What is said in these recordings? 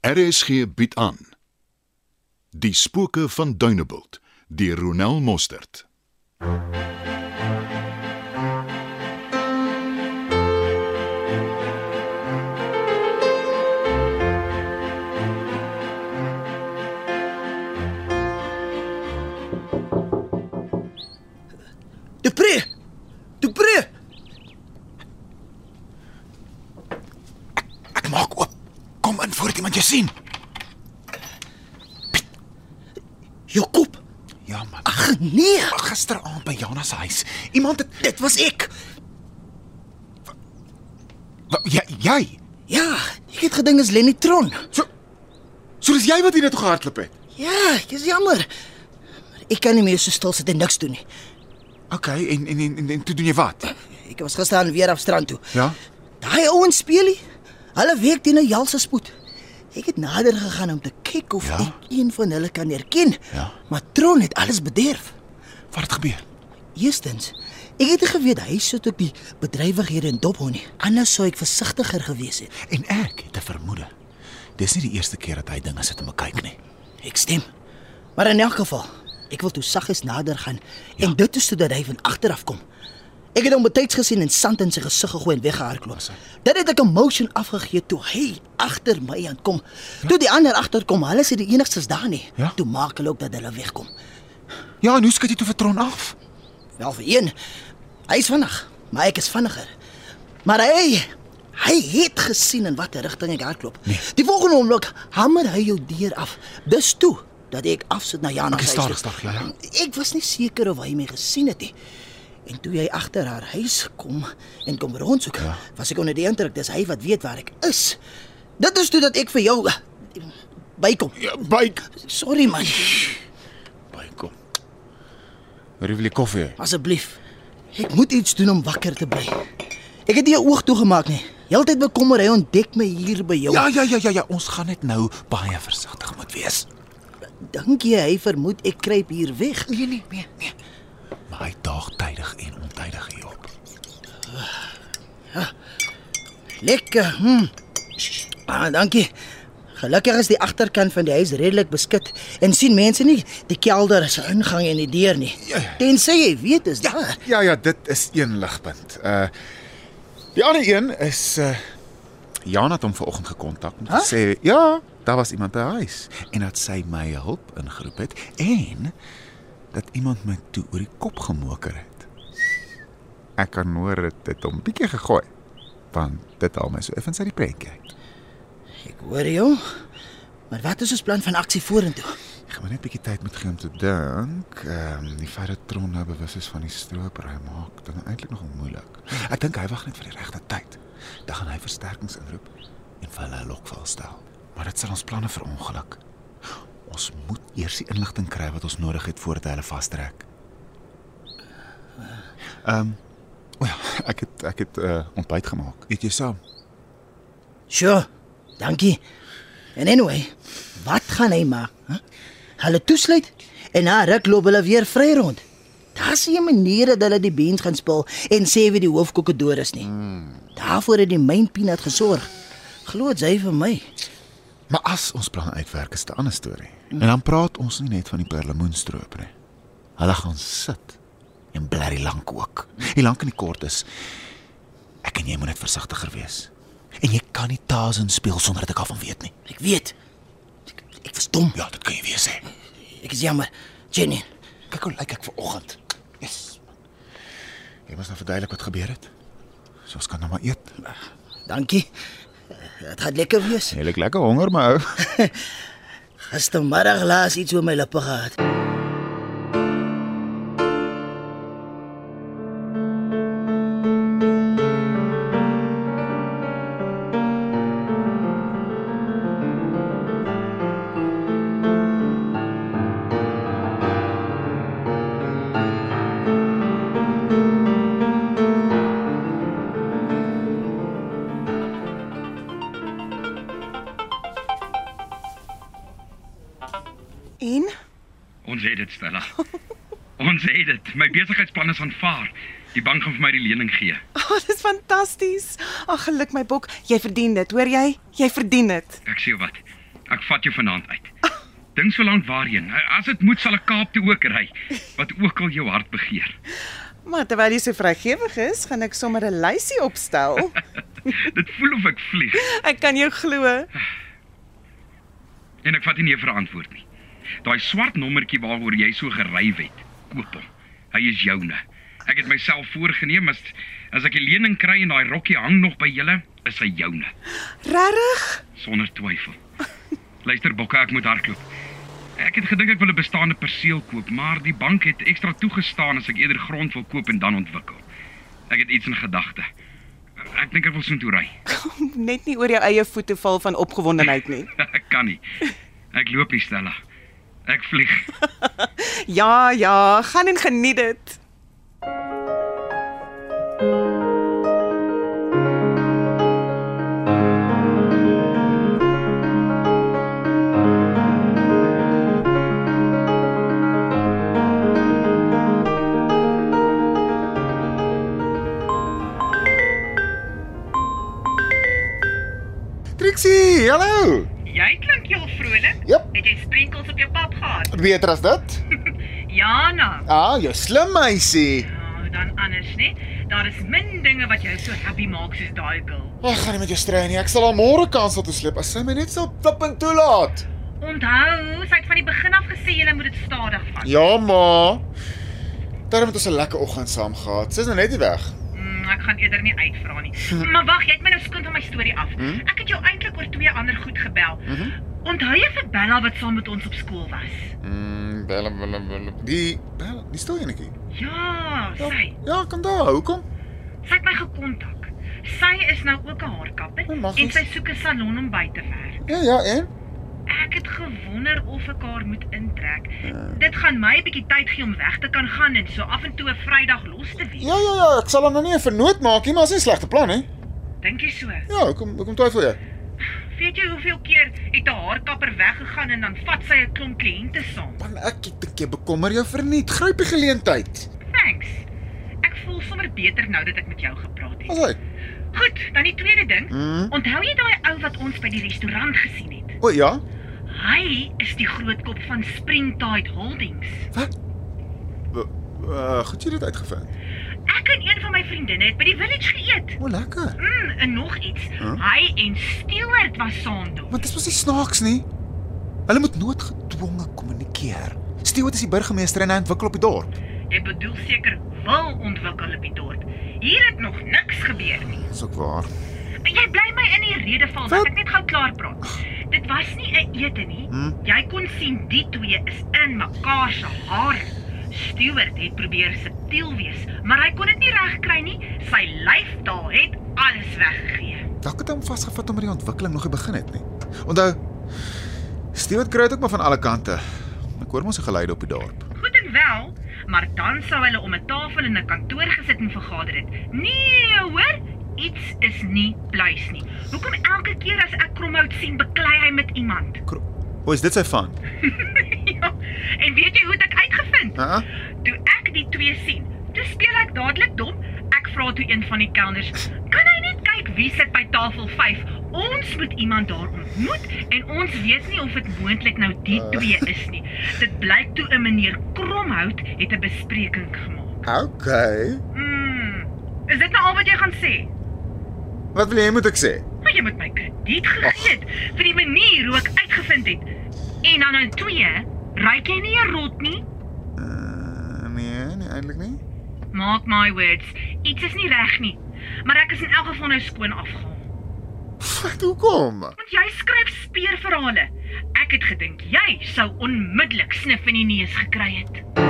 RSG bied aan Die spooke van Dunebuld deur Ronel Mostert. Dupré! Dupré! Ek maak oop. Kom in voor iemand jou sien. Jakob. Ja man. Ag nee, Gisteraand by Jana se huis. Iemand het dit was ek. Wa- jy jy. Ja, ek het gedink is Lenny Tron. So So dis jy wat hier net gehardloop het. Ja, ek is jammer. Maar ek kan nie meer so stil sit en niks doen nie. OK, en en en, en, en toe doen jy wat? Ek was gister aan weer af strand toe. Ja. Daai ouens speelie. Hulle week teen 'n jalse spoed. Ek het nader gegaan om te kyk of Ja? ek een van hulle kan herken. Ja. Maar Tron het alles bederf. Wat het gebeur? Eerstens, ek het geweet hy sit op die bedrywighede in Dophou nie. Anders sou ek versigtiger gewees het. En ek het 'n vermoede. Dis nie die eerste keer dat hy dinge sit en bekyk nie. Ek stem. Maar in elk geval, ek wil toe saggies nader gaan ja. en dit is sodat hy van agter af kom. Ek het hom betyds gesien en sand in sy gesig gegooi en weggehardloop. Hy? Dit het ek 'n motion afgegee toe hy agter my aankom. Toe die ander agterkom, hulle is die enigstes daar nie. Ja. Toe maak hulle ook dat hulle wegkom. Ja, en hoe skud jy toe vertron af? Wel vir een. Hy's vinnig, maar ek is vinniger. Maar hy hy het gesien in watter rigting ek hardloop. Nee. Die volgende oomblik hamer hy jou deur af. Dis toe dat ek afsit na Jana se is huis. ja, ja. Ek was nie seker of hy my gesien het nie. En toe hy agter haar huis kom en kom rondsoek, Ja. was ek onder die indruk dis hy wat weet waar ek is. Dit is toe dat ek vir jou eh, bykom. Ja, byk. Sorry man, Bykom. Wil jy koffie? hê? asseblief. Ek moet iets doen om wakker te bly. Ek het nie 'n oog toegemaak nie. Heeltyd bekommer hy ontdek my hier by jou. Ja, ja, ja, ja, ja, ons gaan net nou baie versigtig moet wees. Dink jy hy vermoed ek kruip hier weg? Nee, nee, nee, nee. Hy daag tydig en ontydig hier op. Lekker. Hm. Ah, dankie. Gelukkig is die agterkant van die huis redelik beskik en sien mense nie die kelder se ingang en die deur nie. Ja, ja. Tensy jy weet is daar. Ja, ja, dit is een ligpunt. Uh die ander een is uh Jan het hom vanoggend gekontak en Huh? gesê ja, daar was iemand by huis en dat sy my hulp ingeroep het en dat iemand my toe oor die kop gemoker het. Ek kan hoor dit het hom bietjie gegooi. Want dit al my so effens uit die prentjie. uit. Ek hoor jou. Maar wat is ons plan van aksie vorentoe? Ek gaan net bietjie tyd moet gee om te dink. Ehm um, die feit dat Tron nou bewus is van die stropery maak dinge eintlik nogal moeilik. Ek dink hy wag net vir die regte tyd. Dan gaan hy versterkings inroep en vir hulle 'n lokval stel. Maar dit sal ons planne verongeluk. Ons moet eers die inligting kry wat ons nodig het voordat hulle vastrek. Ehm um, o ja, ek het ek het uh, ontbyt gemaak. Eet jy saam? Sure. Dankie. En anyway, wat gaan hy maak? Huh? Hulle toesluit en na ruk loop hulle weer vry rond. Daar's nie 'n manier dat hulle die beens gaan spil en sê wie die hoofkokedoor is nie. Mm. Daarvoor het die myn peanut gesorg. Glo jy vir my? Maar as ons plan uitwerk is 'n ander storie. En dan praat ons nie net van die perlemoenstroop nie. Hulle gaan sit en blerry lank ook. Die lank en die kort is ek en jy moet net versigtiger wees. En jy kan nie Tarzan speel sonder dat ek af van weet nie. Ek weet. Ek, ek dom. Ja, dit kan jy wees hè. Ek is jammer. Jenny, Kyk hoe lyk ek ver oggend. Yes. Jy moet nou verduidelik wat gebeur het. So ons kan nou maar eet. dankie. Dit gaan lekker wees. Lyk lekker honger, my ou. Gistermiddag laas iets oor my lippe gehad. Dit, Stella. Ons het dit. My besigheidsplan is aanvaar. Die bank gaan vir my die lening gee. oh, dis fantasties. Ag, geluk my bok, jy verdien dit, hoor jy? Jy verdien dit. Ek sê wat. Ek vat jou vanaand uit. Dink so lank waarheen. As dit moet sal ek Kaap toe ook ry. Wat ook al jou hart begeer. Maar terwyl jy so vrygewig is, gaan ek sommer 'n lysie opstel. Dit voel of ek vlieg Ek kan jou glo. en ek vat nie vir antwoord nie. Daai swart nommertjie waaroor jy so geryf het, koop hom. Hy is joune. Ek het myself voorgenem as as ek 'n lening kry en daai rokkie hang nog by julle, is hy joune. Regtig? sonder twyfel. Luister Bokke, ek moet hardloop. Ek het gedink ek wil 'n bestaande perseel koop, maar die bank het ekstra toegestaan as ek eerder grond wil koop en dan ontwikkel. Ek het iets in gedagte. Ek dink ek wil soontoe ry. Net nie oor jou eie voete val van opgewondenheid nie. Ek kan nie. Ek loop nie, Stella. Ek vlieg. Ja, ja, gaan en geniet dit. Beter as dit? Ja, nou. Ah, jy slim meisie. Nou, dan anders, nee. Daar is min dinge wat jou so happy maak soos daai girl. Ag, gaan nie met jou strei nie. Ek sal haar môre kans laat sleep as sy my net sal flippend toelaat. Onthou, sy het van die begin af gesê jy moet dit stadig vat. Ja, ma. Daarom het ons 'n lekker oggend saam gehad. Sy's nou net hier weg. Mm, ek gaan eerder nie uitvra nie. maar wag, jy het my nou skoon van my storie af. Hm? Ek het jou eintlik oor twee ander goed gebel. Mhm. Onthou jy vir Bella wat saam met ons op skool was? Mm, bella bella bella. Die bella, die stil enetjie. Ja, sy. Ja, kom daar. Hoekom? Sy het my gekontak. Sy is nou ook 'n haarkapper Oh, mag en sy soek 'n salon om by te werk. Ja, ja, en? Ek het gewonder of ek haar moet intrek. Dit gaan my 'n bietjie tyd gee om weg te kan gaan en so af en toe 'n Vrydag los te wees. Ja, ja, ja, ek sal hom nou nie 'n vernoot maak nie, maar is nie 'n slegte plan hè. Dink jy so? Ja, hoekom hoekom twyfel jy? Weet jy hoeveel keer het 'n haarkapper weggegaan en dan vat sy 'n klomp kliënte saam? Man, ek dink jy bekommer jou verniet. Gryp die geleentheid. Thanks. Ek voel sommer beter nou dat ek met jou gepraat het. hy? Goed, dan die tweede ding. Mm. Onthou jy daai ou wat ons by die restaurant gesien het? O ja. Hy is die groot kop van Springtide Holdings. Wat? Uh, goed jy dit uitgevind. Ek en een van my vriendinne het by die village geëet. O, lekker. Mm, en nog iets. Huh? Hy en Stewart was saam toe. Maar dit mos nie snaaks nie. Hulle moet noodgedwonge kommunikeer. Stewart is die burgemeester en hy ontwikkel op die dorp. Jy bedoel seker wil ontwikkel op die dorp. Hier het nog niks gebeur nie. Dis ook waar. Jy bly my in die rede val dat ek net gou klaar praat. Dit was nie 'n ete nie. Hm? Jy kon sien die twee is in mekaar se hare. Stewart het probeer subtiel wees, maar hy kon dit nie regkry nie. Sy lyfstaal het alles weggegee. Dalk het hom vasgevat omdat die ontwikkeling nog nie begin het nie. Onthou, Stewart kry dit ook maar van alle kante. Ek hoor mos 'n geluide op die dorp. Goed en wel, maar dan sou hulle om 'n tafel in 'n kantoor gesit en vergader het. Nee, hoor, iets is nie pluis nie. Hoekom elke keer as ek Kromhout sien, beklei hy met iemand? O, is dit sy van? ja, en weet jy hoe het ek uitgevind? Hæ? Toe ek die twee sien, toe speel ek dadelik dom. Ek vra toe een van die kelners, "Kan hy net kyk wie sit by tafel 5? Ons moet iemand daar ontmoet en ons weet nie of dit moontlik nou die twee is nie." Dit blyk toe 'n meneer Kromhout het 'n bespreking gemaak. Okay. Mm. Is dit nou al wat jy gaan sê? Wat wil jy moet ek sê? Maar jy moet my krediet gegee het vir die manier hoe ek uitgevind het. En dan nou twee, ryk jy nie 'n rot nie? Uh, nee, nee eintlik nie. Mark my words, iets is nie reg nie. Maar ek is in elk geval nou skoon afgehaal. Wat hoekom? Want jy skryf speurverhale. Ek het gedink jy sou onmiddellik snif in die neus gekry het.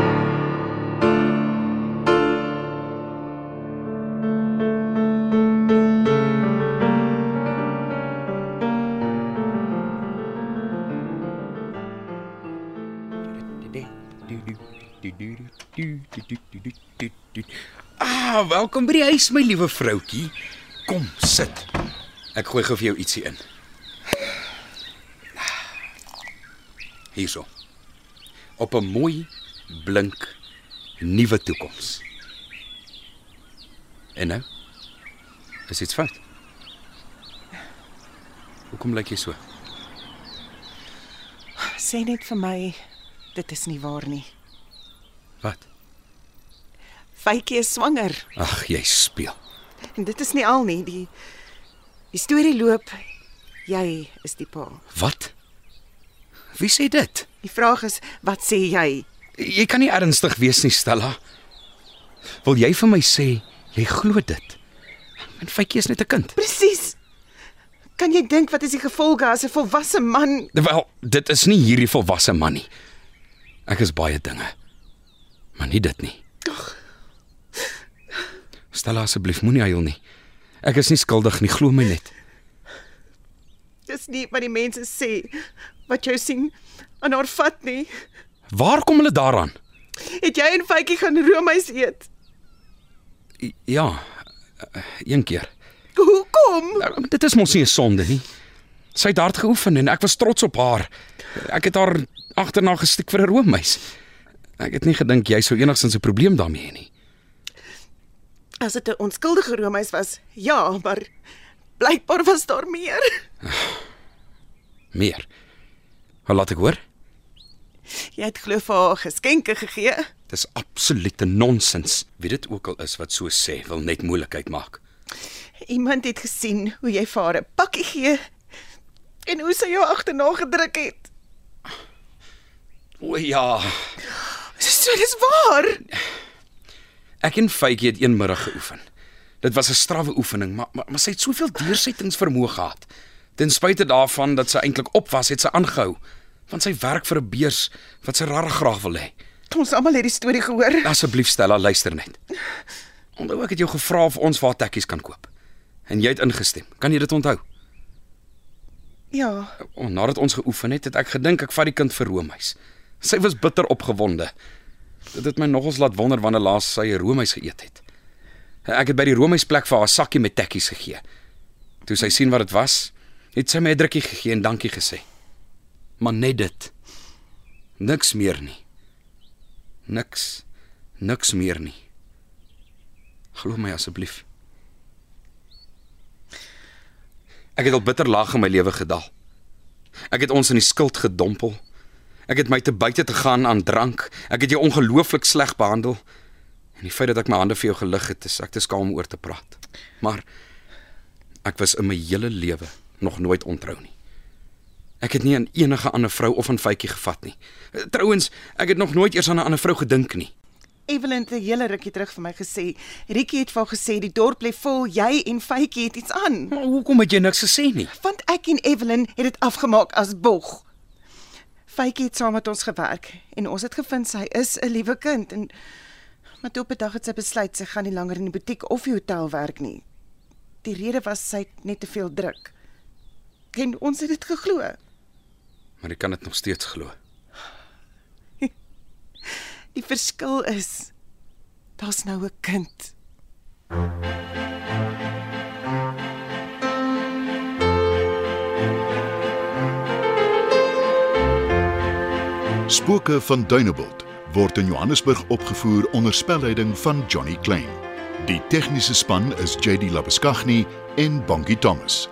Ah, welkom by die huis my liewe vroutjie. Kom, sit. Ek gooi gou vir jou ietsie in. Hierso. Op 'n mooi, blink nuwe toekoms. En nou? Is iets fout? Hoekom lyk jy so? Sê net vir my dit is nie waar nie. Wat? Faitjie is swanger Ag, jy speel. en dit is nie al nie. Die die storie loop jy is die pa. Wat? Wie sê dit? Die vraag is, wat sê jy? Jy kan nie ernstig wees nie, Stella. Wil jy vir my sê jy glo dit? En Faitjie is net 'n kind. Presies. Kan jy dink wat is die gevolge as 'n volwasse man Wel, dit is nie hierdie volwasse man nie. Ek is baie dinge. Maar nie dit nie. Stella asseblief, moenie huil nie. Ek is nie skuldig nie, glo my net. Dis nie wat die mense sê wat jou sien aan haar vat nie. Waar kom hulle daaraan? Het jy en Faitjie gaan roomys eet? Ja, een keer. Hoekom? Nou, Dit is mos nie 'n sonde nie. Sy het hard geoefen en ek was trots op haar. Ek het haar agterna gestiek vir 'n roomys. Ek het nie gedink jy sou enigsins 'n probleem daarmee hê nie. As dit 'n onskuldige roomys was, ja, maar blykbaar was daar meer. Meer. Maar laat ek hoor. Jy het glo vir haar geskenke gegee. Dis absolute nonsens. Wie dit ook al is wat so sê, wil net moeilikheid maak. Iemand het gesien hoe jy vir haar 'n pakkie gee en hoe sy jou agterna gedruk het. O ja, So dis waar. ek en Faitjie het een middag geoefen. Dit was 'n strawwe oefening, maar maar, maar sy het soveel deursettingsvermoë gehad. Ten spyte daarvan dat sy eintlik op was, het sy aangehou. Want sy werk vir 'n beurs wat sy regtig graag wil hê. Ons almal het die storie gehoor. Asseblief Stella, luister net. Onthou ek het jou gevra of ons waar tekkies kan koop. En jy het ingestem. Kan jy dit onthou? Ja, nadat ons geoefen het, het ek gedink ek vat die kind vir roomys. Sy was bitter opgewonde. Dit het my nogals laat wonder wanneer laas sy roomys geëet het. Ek het by die roomysplek vir haar sakkie met tekkies gegee. Toe sy sien wat dit was, het sy my 'n drukkie gegee en dankie gesê. Maar net dit. Niks meer nie. Niks. Niks meer nie. Glo my asseblief. Ek het al bitter laag in my lewe gedaal. Ek het ons in die skuld gedompel. Ek het my te buite te gaan aan drank. Ek het jou ongelooflik sleg behandel. En die feit dat ek my hande vir jou gelig het, is ek te skaam om oor te praat. Maar ek was in my hele lewe nog nooit ontrou nie. Ek het nie aan enige ander vrou of aan Faitjie gevat nie. Trouwens, ek het nog nooit eers aan 'n ander vrou gedink nie. Evelyn het 'n hele rukkie terug vir my gesê. Rietjie het vir gesê die dorp lê vol, jy en Faitjie het iets aan. Maar hoekom het jy niks gesê nie? Want ek en Evelyn het dit afgemaak as bog. Faitjie het saam met ons gewerk en ons het gevind sy is 'n liewe kind en maar toe op 'n dag het sy besluit sy gaan nie langer in die butiek of die hotel werk nie. Die rede was sy het net te veel druk. En ons het dit geglo. Maar ek kan dit nog steeds glo. Die verskil is daar's nou 'n kind. Spooke van Dunebuld word in Johannesburg opgevoer onder spelleiding van Johnny Klein. Die tegniese span is JD Labuskaghni en Bongie Thomas.